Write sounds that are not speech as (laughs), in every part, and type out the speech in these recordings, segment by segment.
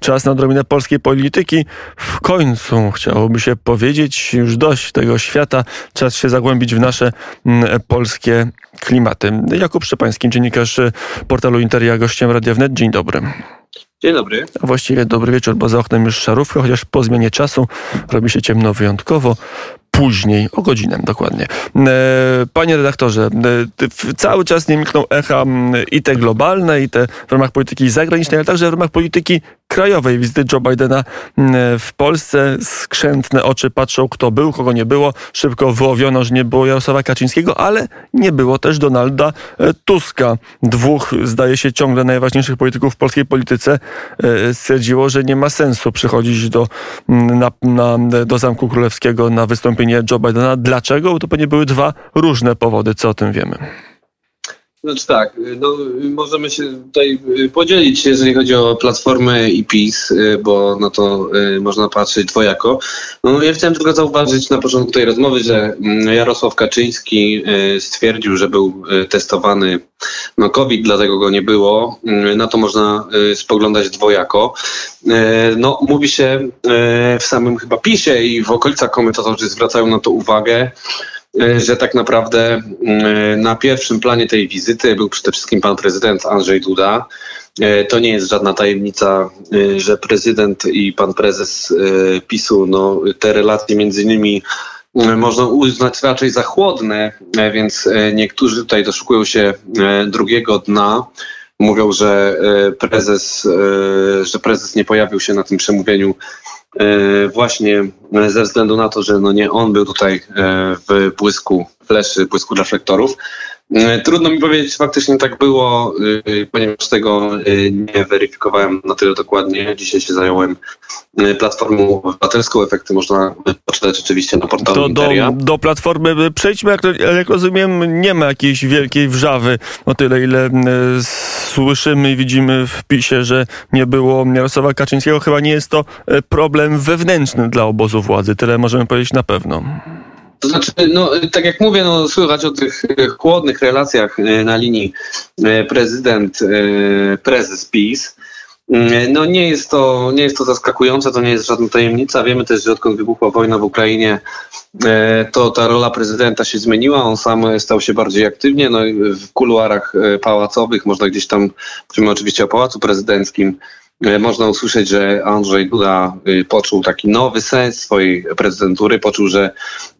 czas na odrobinę polskiej polityki. W końcu chciałoby się powiedzieć, już dość tego świata, czas się zagłębić w nasze mm, polskie klimaty. Jakub Szczepański, dziennikarz portalu Interia, gościem Radia Wnet. Dzień dobry. Dzień dobry. A właściwie dobry wieczór, bo za oknem już szarówka, chociaż po zmianie czasu robi się ciemno wyjątkowo później, o godzinę dokładnie. E, panie redaktorze, e, cały czas nie milkną echa i te globalne, i te w ramach polityki zagranicznej, ale także w ramach polityki krajowej. Wizyty Joe Bidena w Polsce, skrzętne oczy patrzą, kto był, kogo nie było. Szybko wyłowiono, że nie było Jarosława Kaczyńskiego, ale nie było też Donalda e, Tuska. Dwóch, zdaje się, ciągle najważniejszych polityków w polskiej polityce stwierdziło, że nie ma sensu przychodzić do, na, na, do Zamku Królewskiego na wystąpienie Joe Bidena. Dlaczego? Bo to pewnie były dwa różne powody, co o tym wiemy. Znaczy tak, no, możemy się tutaj podzielić, jeżeli chodzi o Platformę i PiS, bo na to y, można patrzeć dwojako. No, ja chciałem tylko zauważyć na początku tej rozmowy, że mm, Jarosław Kaczyński y, stwierdził, że był y, testowany na COVID, dlatego go nie było. Na to można spoglądać dwojako. No, mówi się w samym chyba PiSie i w okolicach komentatorzy zwracają na to uwagę, że tak naprawdę mm, na pierwszym planie tej wizyty był przede wszystkim pan prezydent Andrzej Duda. E, to nie jest żadna tajemnica, e, że prezydent i pan prezes PiSu, no, te relacje między nimi można uznać raczej za chłodne, więc niektórzy tutaj doszukują się drugiego dna. Mówią, że prezes, że prezes nie pojawił się na tym przemówieniu E, właśnie ze względu na to, że no nie on był tutaj e, w błysku fleszy, błysku reflektorów. E, trudno mi powiedzieć, faktycznie tak było, ponieważ tego nie weryfikowałem na tyle dokładnie. Dzisiaj się zająłem Platformą Obywatelską. Efekty można poczytać oczywiście na portalu do, do, do Platformy przejdźmy, jak, jak rozumiem, nie ma jakiejś wielkiej wrzawy o tyle, ile słyszymy i widzimy w PiSie, że nie było Jarosława Kaczyńskiego. Chyba nie jest to e, problem wewnętrzny dla obozu władzy. Tyle możemy powiedzieć na pewno. To znaczy, no, tak jak mówię, no, słychać o tych e, chłodnych relacjach e, na linii prezydent-prezes PiS. Mm, no nie jest, to, nie jest to zaskakujące, to nie jest żadna tajemnica. Wiemy też, że odkąd wybuchła wojna w Ukrainie, e, to ta rola prezydenta się zmieniła. On sam stał się bardziej aktywnie. No, w kuluarach e, pałacowych, można gdzieś tam, mówimy oczywiście o pałacu prezydenckim, E, można usłyszeć, że Andrzej Duda y, poczuł taki nowy sens swojej prezydentury, poczuł, że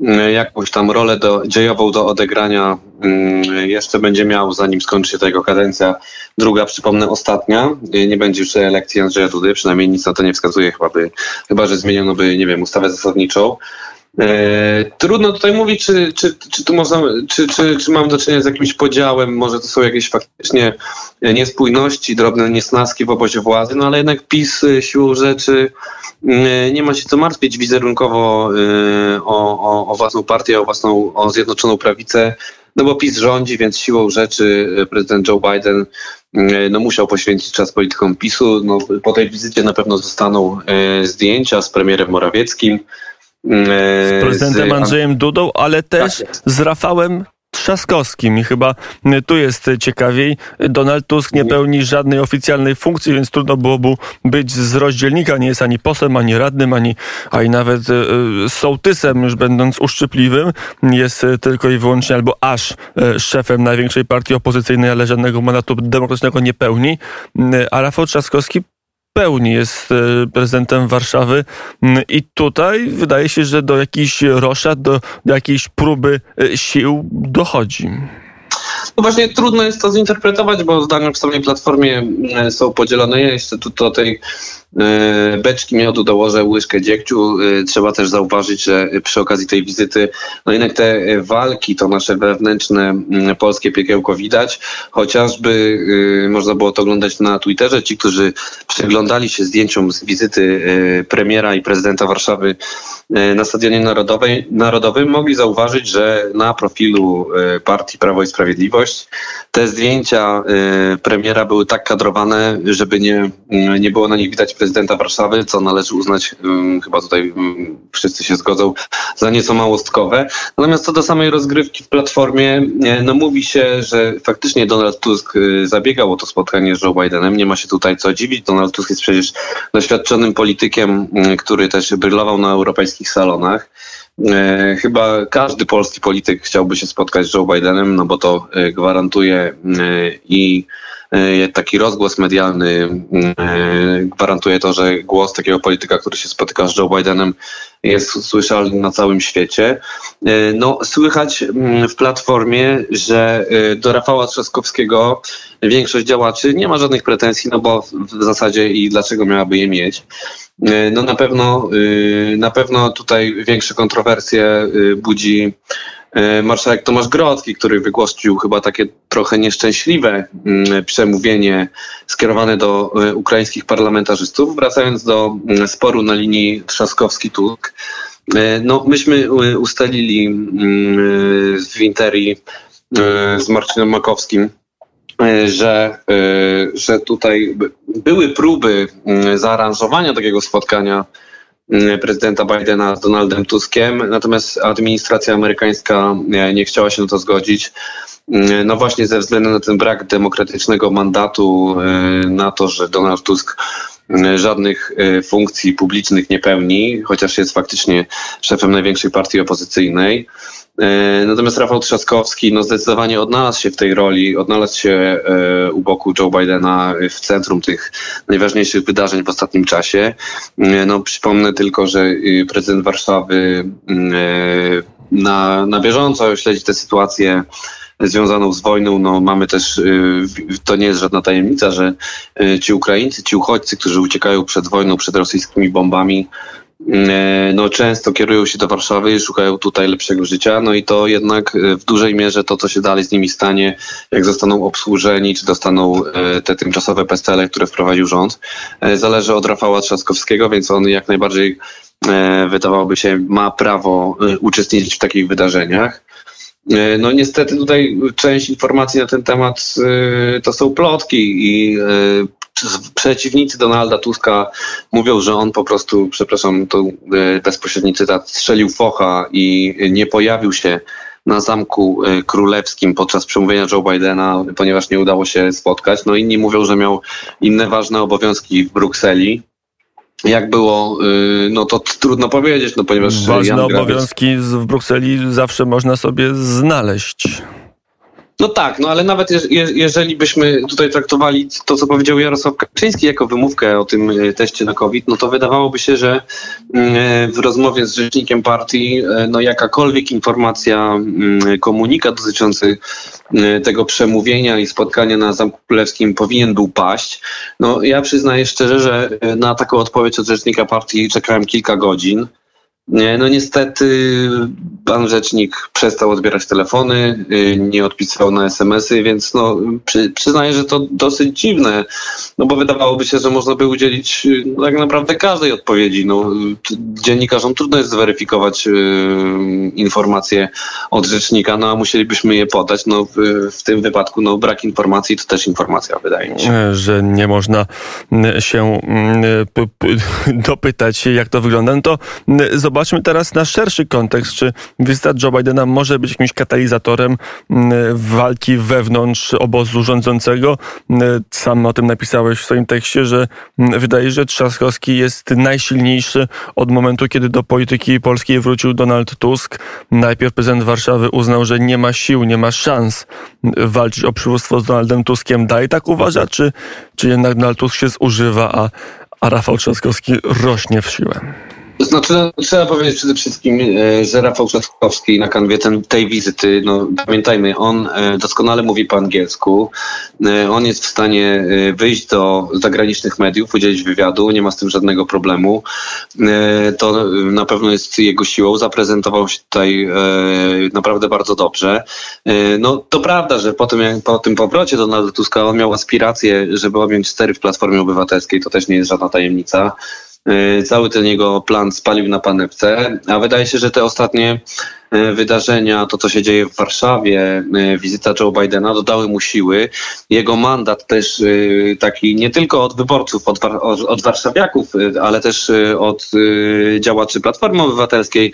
y, jakąś tam rolę do, dziejową do odegrania y, jeszcze będzie miał, zanim skończy się ta jego kadencja. Druga, przypomnę, ostatnia. Nie będzie już elekcji Andrzeja Dudy, przynajmniej nic na to nie wskazuje, chyba, by, chyba że zmieniono by, nie wiem, ustawę zasadniczą. E, trudno tutaj mówić, czy, czy, czy tu można, czy, czy, czy mam do czynienia z jakimś podziałem, może to są jakieś faktycznie niespójności, drobne niesnaski w obozie władzy, no ale jednak PiS e, siłą rzeczy e, nie ma się co martwić wizerunkowo o, o, o własną partię, o własną, o Zjednoczoną Prawicę, no bo PiS rządzi, więc siłą rzeczy prezydent Joe Biden no, musiał poświęcić czas politykom PiSu. No, po tej wizycie na pewno zostaną zdjęcia z premierem Morawieckim, z prezydentem Andrzejem Dudą, ale też tak z Rafałem Trzaskowskim i chyba tu jest ciekawiej. Donald Tusk nie pełni żadnej oficjalnej funkcji, więc trudno byłoby być z rozdzielnika. Nie jest ani posłem, ani radnym, ani, ani nawet e, sołtysem, już będąc uszczypliwym. Jest tylko i wyłącznie albo aż e, szefem największej partii opozycyjnej, ale żadnego mandatu demokratycznego nie pełni. A Rafał Trzaskowski pełni jest e, prezydentem Warszawy mm, i tutaj wydaje się, że do jakichś roszad, do, do jakiejś próby e, sił dochodzi. No właśnie trudno jest to zinterpretować, bo zdania w samej platformie e, są podzielone. Ja jeszcze tu do tej beczki miodu dołożę łyżkę dziegciu. E, trzeba też zauważyć, że przy okazji tej wizyty, no jednak te walki, to nasze wewnętrzne mm, polskie piekiełko widać. Chociażby e, można było to oglądać na Twitterze. Ci, którzy przeglądali się zdjęciom z wizyty premiera i prezydenta Warszawy na Stadionie Narodowej, Narodowym, mogli zauważyć, że na profilu partii Prawo i Sprawiedliwość te zdjęcia premiera były tak kadrowane, żeby nie, nie było na nich widać prezydenta Warszawy, co należy uznać, chyba tutaj wszyscy się zgodzą, za nieco małostkowe. Natomiast co do samej rozgrywki w Platformie, no mówi się, że faktycznie Donald Tusk y, zabiegał o to spotkanie z Joe Bidenem. Nie ma się tutaj co dziwić. Donald Tusk jest przecież doświadczonym politykiem, y, który też brylował na europejskich salonach. Y, chyba każdy polski polityk chciałby się spotkać z Joe Bidenem, no bo to gwarantuje i taki rozgłos medialny e, gwarantuje to, że głos takiego polityka, który się spotyka z Joe Bidenem, jest słyszalny na całym świecie. E, no, słychać mm, w platformie, że do Rafała Trzaskowskiego większość działaczy nie ma żadnych pretensji, no bo w zasadzie i dlaczego miałaby je mieć. No na pewno, na pewno tutaj większe kontrowersje budzi marszałek Tomasz Grodzki, który wygłosił chyba takie trochę nieszczęśliwe mm, przemówienie skierowane do e, ukraińskich parlamentarzystów, wracając do mm, sporu na linii Trzaskowski-Tusk. E, no, myśmy ustalili mm, w Interii z Marcinem Makowskim, że, że tutaj były próby zaaranżowania takiego spotkania prezydenta Bidena z Donaldem Tuskiem, natomiast administracja amerykańska e, nie chciała się na to zgodzić. Mm, no właśnie ze względu na ten brak demokratycznego mandatu, e, na to, że Donald Tusk mm, żadnych e, funkcji publicznych nie pełni, chociaż jest faktycznie szefem największej partii opozycyjnej. E, natomiast Rafał Trzaskowski no zdecydowanie odnalazł się w tej roli, odnalazł się e, u boku Joe Bidena w centrum tych najważniejszych wydarzeń w ostatnim czasie. E, no, przypomnę tylko, że prezydent Warszawy na, na bieżąco śledzi tę sytuację związaną z wojną. No, mamy też, to nie jest żadna tajemnica, że ci Ukraińcy, ci uchodźcy, którzy uciekają przed wojną, przed rosyjskimi bombami, E, no, często kierują się do Warszawy i szukają tutaj lepszego życia, no i to jednak e, w dużej mierze to, co się dalej z nimi stanie, jak zostaną obsłużeni, czy dostaną e, te tymczasowe pestele, które wprowadził rząd, zależy od Rafała Trzaskowskiego, więc on jak najbardziej wydawałoby się ma prawo uczestniczyć w takich wydarzeniach. No niestety tutaj część informacji na ten temat to są plotki i przeciwnicy Donalda Tuska mówią, że on po prostu, przepraszam, to e, bezpośredni cytat, strzelił focha i nie pojawił się na Zamku e, Królewskim podczas przemówienia Joe Bidena, ponieważ nie udało się spotkać. No inni mówią, że miał inne ważne obowiązki w Brukseli. Jak było, e, no to trudno powiedzieć, no ponieważ... Ważne Jan obowiązki w Brukseli zawsze można sobie znaleźć. No tak, no ale nawet je, jeżeli byśmy tutaj traktowali to, co powiedział Jarosław Kaczyński jako wymówkę o tym e, teście na COVID, no to wydawałoby się, że mm, e, w rozmowie z rzecznikiem partii, e, no jakakolwiek informacja, mm, komunikat dotyczący tego przemówienia i spotkania na Zamku Królewskim powinien był paść. No ja przyznaję szczerze, że na taką odpowiedź od rzecznika partii czekałem kilka godzin. No niestety pan rzecznik przestał odbierać telefony, y, nie odpisywał na SMS-y, więc no, przy, przyznaję, że to dosyć dziwne, no bo wydawałoby się, że można by udzielić y, tak naprawdę każdej odpowiedzi. No, dziennikarzom trudno jest zweryfikować y, informacje od rzecznika, no a musielibyśmy je podać. No, w, w tym wypadku no, brak informacji to też informacja, wydaje mi się. Że nie można się (laughs) dopytać, jak to wygląda. No to zobaczmy Zobaczmy teraz na szerszy kontekst. Czy wizyta Joe Bidena może być jakimś katalizatorem mm, walki wewnątrz obozu rządzącego? Mm, sam o tym napisałeś w swoim tekście, że mm, wydaje się, że Trzaskowski jest najsilniejszy od momentu, kiedy do polityki polskiej wrócił Donald Tusk. Najpierw prezydent Warszawy uznał, że nie ma sił, nie ma szans walczyć o przywództwo z Donaldem Tuskiem. Dalej tak uważa, czy, czy jednak Donald Tusk się zużywa, a, a Rafał Trzaskowski rośnie w siłę? Znaczy, no, trzeba powiedzieć przede wszystkim, e, że Rafał Trzaskowski na kanwie ten, tej wizyty, no pamiętajmy, on e, doskonale mówi po angielsku, e, on jest w stanie wyjść do zagranicznych mediów, udzielić wywiadu, nie ma z tym żadnego problemu. To na pewno jest jego siłą, zaprezentował się tutaj naprawdę bardzo dobrze. No to prawda, że po tym, po tym powrocie Donalda Tuska on miał aspirację, żeby objąć stery w Platformie Obywatelskiej, to też nie jest żadna tajemnica. Cały ten jego plan spalił na panewce, a wydaje się, że te ostatnie wydarzenia, to co się dzieje w Warszawie, wizyta Joe Bidena dodały mu siły. Jego mandat też taki nie tylko od wyborców, od, od, warszawiaków, ale też od działaczy Platformy Obywatelskiej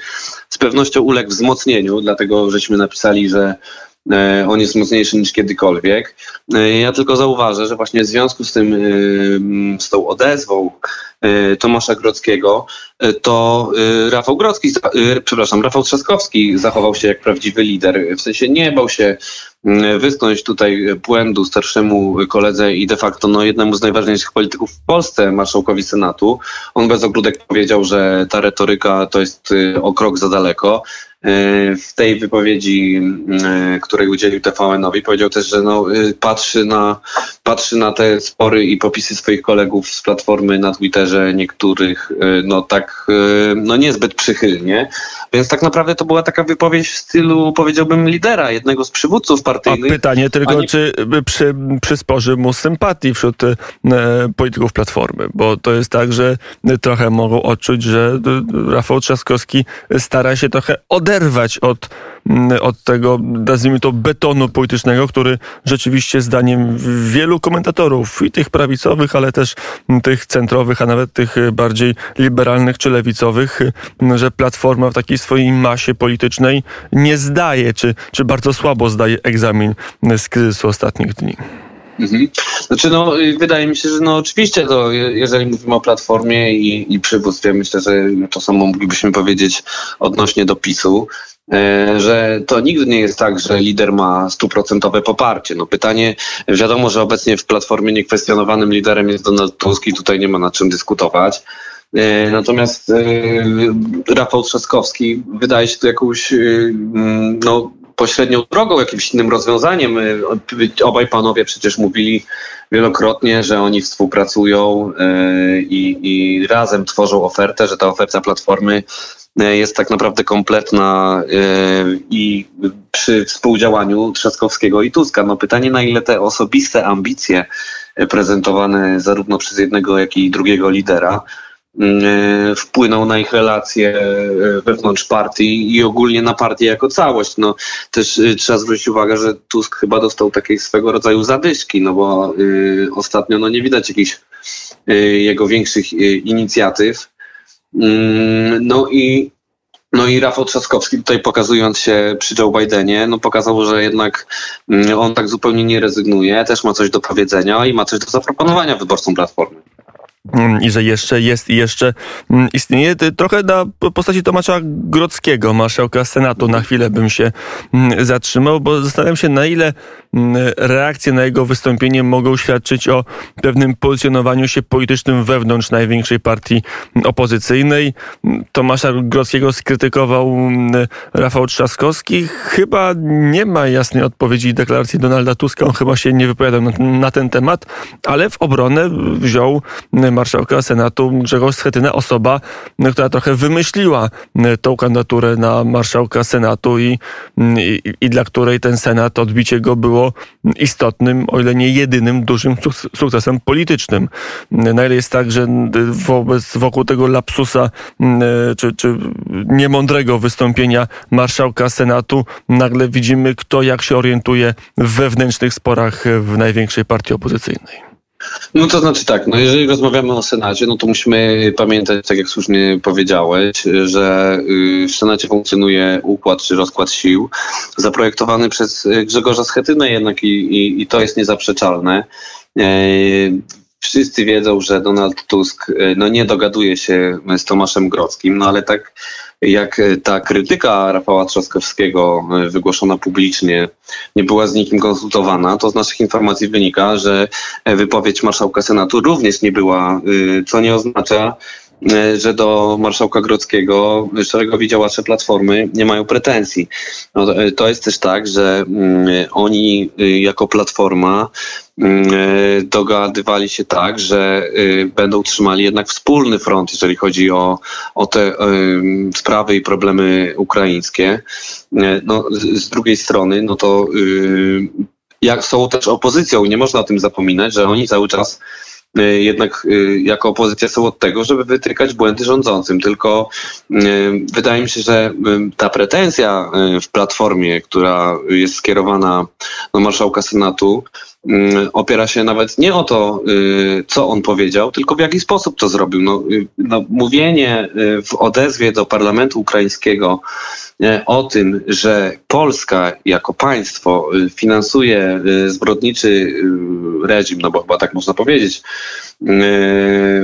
z pewnością uległ wzmocnieniu, dlatego żeśmy napisali, że on jest mocniejszy niż kiedykolwiek. E, ja tylko zauważę, że właśnie w związku z tym, e, z tą odezwą Tomasza Grodzkiego, to Rafał Grodzki, przepraszam, Rafał Trzaskowski zachował się jak prawdziwy lider. W sensie nie bał się wysnąć tutaj błędu starszemu koledze i de facto no, jednemu z najważniejszych polityków w Polsce, marszałkowi Senatu. On bez ogródek powiedział, że ta retoryka to jest o krok za daleko. E, w tej wypowiedzi, e, której udzielił TVN-owi, powiedział też, że no, e, patrzy, na, patrzy na te spory i popisy swoich kolegów z Platformy na Twitterze, niektórych no tak no niezbyt przychylnie. Więc tak naprawdę to była taka wypowiedź w stylu, powiedziałbym, lidera, jednego z przywódców partyjnych. A pytanie tylko, nie... czy przy, przysporzy mu sympatii wśród e, polityków Platformy, bo to jest tak, że trochę mogą odczuć, że Rafał Trzaskowski stara się trochę oderwać od Mm, od tego, nazwijmy to, betonu politycznego, który rzeczywiście zdaniem wielu komentatorów, i tych prawicowych, ale też tych centrowych, a nawet tych bardziej liberalnych czy lewicowych, że Platforma w takiej swojej masie politycznej nie zdaje, czy, czy bardzo słabo zdaje egzamin z kryzysu ostatnich dni. Mhm. Znaczy, no, wydaje mi się, że no, oczywiście to, jeżeli mówimy o platformie i, i przywództwie, myślę, że to samo moglibyśmy powiedzieć odnośnie do PiSu. E, że to nigdy nie jest tak, że lider ma stuprocentowe poparcie. No pytanie, wiadomo, że obecnie w Platformie niekwestionowanym liderem jest Donald Tusk i tutaj nie ma nad czym dyskutować. E, natomiast e, Rafał Trzaskowski wydaje się tu jakąś no, pośrednią drogą, jakimś innym rozwiązaniem. Obaj panowie przecież mówili wielokrotnie, że oni współpracują i, i razem tworzą ofertę, że ta oferta Platformy jest tak naprawdę kompletna i przy współdziałaniu Trzaskowskiego i Tuska. No pytanie, na ile te osobiste ambicje prezentowane zarówno przez jednego, jak i drugiego lidera wpłyną na ich relacje wewnątrz partii i ogólnie na partię jako całość. No, też trzeba zwrócić uwagę, że Tusk chyba dostał takiej swego rodzaju zadyszki, no bo y, ostatnio no, nie widać jakichś y, jego większych y, inicjatyw. Mm, no i, no i Rafał Trzaskowski tutaj pokazując się przy Joe Bidenie, no pokazał, że jednak mm, on tak zupełnie nie rezygnuje, też ma coś do powiedzenia i ma coś do zaproponowania wyborcom Platformy. Mm, i że jeszcze jest i jeszcze mm, istnieje. Trochę na postaci Tomasza Grodzkiego, marszałka Senatu, na chwilę bym się mm, zatrzymał, bo zastanawiam się, na ile reakcje na jego wystąpienie mogą świadczyć o pewnym pozycjonowaniu się politycznym wewnątrz największej partii opozycyjnej. Tomasza Grodzkiego skrytykował Rafał Trzaskowski. Chyba nie ma jasnej odpowiedzi i deklaracji Donalda Tuska. On chyba się nie wypowiadał na, na ten temat, ale w obronę wziął marszałka Senatu Grzegorz Schetyna, osoba, która trochę wymyśliła e, tą kandydaturę na marszałka Senatu i, i, i dla której ten Senat, odbicie go było istotnym, o ile nie jedynym dużym sukcesem politycznym. Na ile jest tak, że wobec, wokół tego lapsusa e, czy, czy niemądrego wystąpienia marszałka Senatu nagle widzimy, kto jak się orientuje w wewnętrznych sporach w największej partii opozycyjnej. No to znaczy tak, no jeżeli rozmawiamy o Senacie, no to musimy pamiętać, tak jak słusznie powiedziałeś, że y, w Senacie funkcjonuje układ czy rozkład sił zaprojektowany przez Grzegorza Schetynę jednak i, i, i to jest niezaprzeczalne. E, wszyscy wiedzą, że Donald Tusk e, no, nie dogaduje się z Tomaszem Grodzkim, no ale tak jak ta krytyka Rafała Trzaskowskiego e, wygłoszona publicznie nie była z nikim konsultowana, to z naszych informacji wynika, że wypowiedź marszałka Senatu również nie była, e, co nie oznacza, E, że do marszałka Grodzkiego szeregowi działacze Platformy nie mają pretensji. No, e, to jest też tak, że mm, oni y, jako Platforma mm, e, dogadywali się tak, że będą trzymali jednak wspólny front, jeżeli chodzi o, o te sprawy i problemy ukraińskie. No, z drugiej strony, no to jak są też opozycją, nie można o tym zapominać, że oni cały czas jednak jako opozycja są od tego, żeby wytykać błędy rządzącym. Tylko wydaje mi się, że ta pretensja w platformie, która jest skierowana do marszałka Senatu, opiera się nawet nie o to, y, co on powiedział, tylko w jaki sposób to zrobił. No, y, no, mówienie y, w odezwie do parlamentu ukraińskiego o tym, że Polska jako państwo finansuje zbrodniczy reżim, no bo chyba tak można powiedzieć,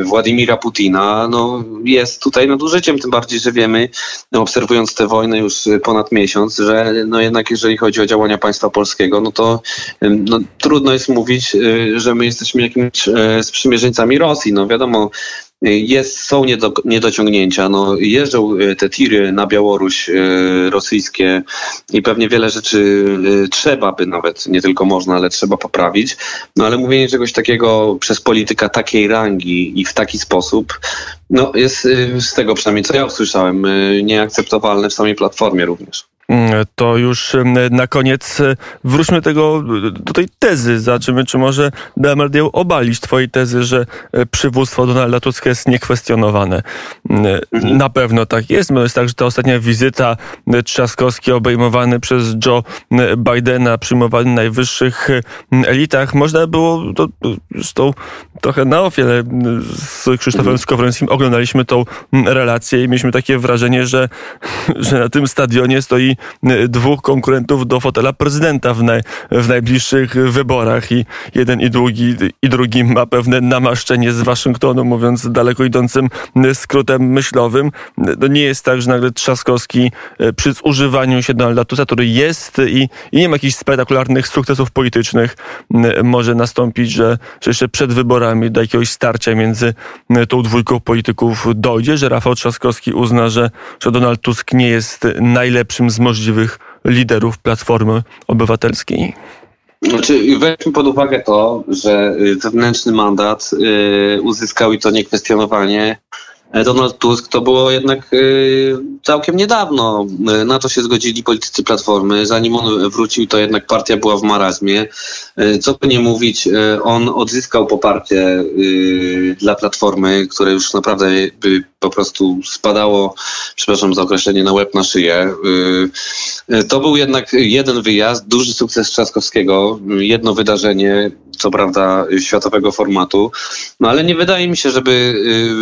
Władimira Putina, no jest tutaj nadużyciem, tym bardziej, że wiemy, obserwując tę wojnę już ponad miesiąc, że no jednak jeżeli chodzi o działania państwa polskiego, no to no, trudno jest mówić, y, że my jesteśmy jakimiś e, sprzymierzeńcami Rosji. No wiadomo, jest, są niedo, niedociągnięcia. No, jeżdżą e, te tiry na Białoruś e, rosyjskie i pewnie wiele rzeczy trzeba by nawet, nie tylko można, ale trzeba poprawić. No ale mówienie czegoś takiego przez polityka takiej rangi i w taki sposób, no jest z tego przynajmniej co ja usłyszałem, nieakceptowalne w samej platformie również. To już na koniec e, wróćmy do, tego, do tej tezy. Zobaczymy, czy może Demerdiel obalić twojej tezy, że przywództwo Donalda Tuska jest niekwestionowane. Mhm. Na pewno tak jest. No jest tak, że ta ostatnia wizyta Trzaskowski obejmowany przez Joe Bidena, przyjmowany w najwyższych elitach, można było to, zresztą trochę na ofiarę z Krzysztofem mhm. Skowrońskim oglądaliśmy tą relację i mieliśmy takie wrażenie, że, (laughs) że na tym stadionie stoi Y, dwóch konkurentów do fotela prezydenta w, naj, w najbliższych wyborach i jeden i drugi, i drugi ma pewne namaszczenie z Waszyngtonu, mówiąc daleko idącym skrótem myślowym. To nie jest tak, że nagle Trzaskowski y, przy używaniu się Donalda Tuska, który jest i, i nie ma jakichś spektakularnych sukcesów politycznych, y, może nastąpić, że, że jeszcze przed wyborami do jakiegoś starcia między tą dwójką polityków dojdzie, że Rafał Trzaskowski uzna, że, że Donald Tusk nie jest najlepszym z możliwych liderów Platformy Obywatelskiej? Znaczy, weźmy pod uwagę to, że y, wewnętrzny mandat uzyskał i to niekwestionowanie Donald Tusk, to było jednak y, całkiem niedawno. Na to się zgodzili politycy Platformy. Zanim on wrócił, to jednak partia była w marazmie. Co by nie mówić, on odzyskał poparcie dla Platformy, które już naprawdę po prostu spadało, przepraszam za określenie, na łeb na szyję. Y, to był jednak jeden wyjazd, duży sukces Trzaskowskiego, jedno wydarzenie, co prawda światowego formatu, no ale nie wydaje mi się, żeby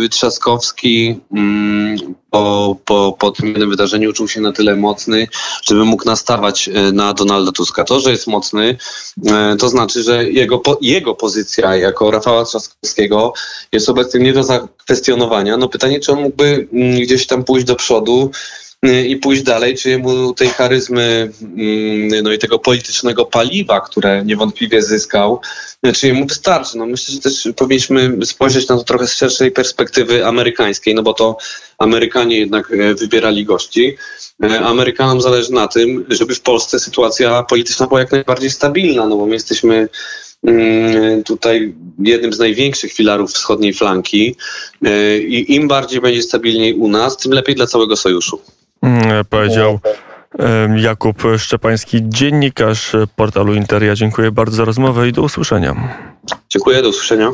y, Trzaskowski mm, po, po, po tym jednym wydarzeniu czuł się na tyle mocny, żeby mógł nastawać y, na Donalda Tuska. To, że jest mocny, to znaczy, że jego, jego pozycja jako Rafała Trzaskowskiego jest obecnie nie do zakwestionowania. No pytanie, czy on mógłby mm, gdzieś tam pójść do przodu, i pójść dalej, czy mu tej charyzmy mm, no i tego politycznego paliwa, które niewątpliwie zyskał, y, czy mu wystarczy. No myślę, że też powinniśmy spojrzeć na to trochę z szerszej perspektywy amerykańskiej, no bo to Amerykanie jednak y, wybierali gości. Amerykanom zależy na tym, żeby w Polsce sytuacja polityczna była jak najbardziej stabilna, no bo my jesteśmy mm, tutaj jednym z największych filarów wschodniej flanki i im bardziej będzie stabilniej u nas, tym lepiej dla całego sojuszu. Mm, powiedział Jakub Szczepański, dziennikarz portalu Interia. Dziękuję bardzo za rozmowę i do usłyszenia. Dziękuję, do usłyszenia.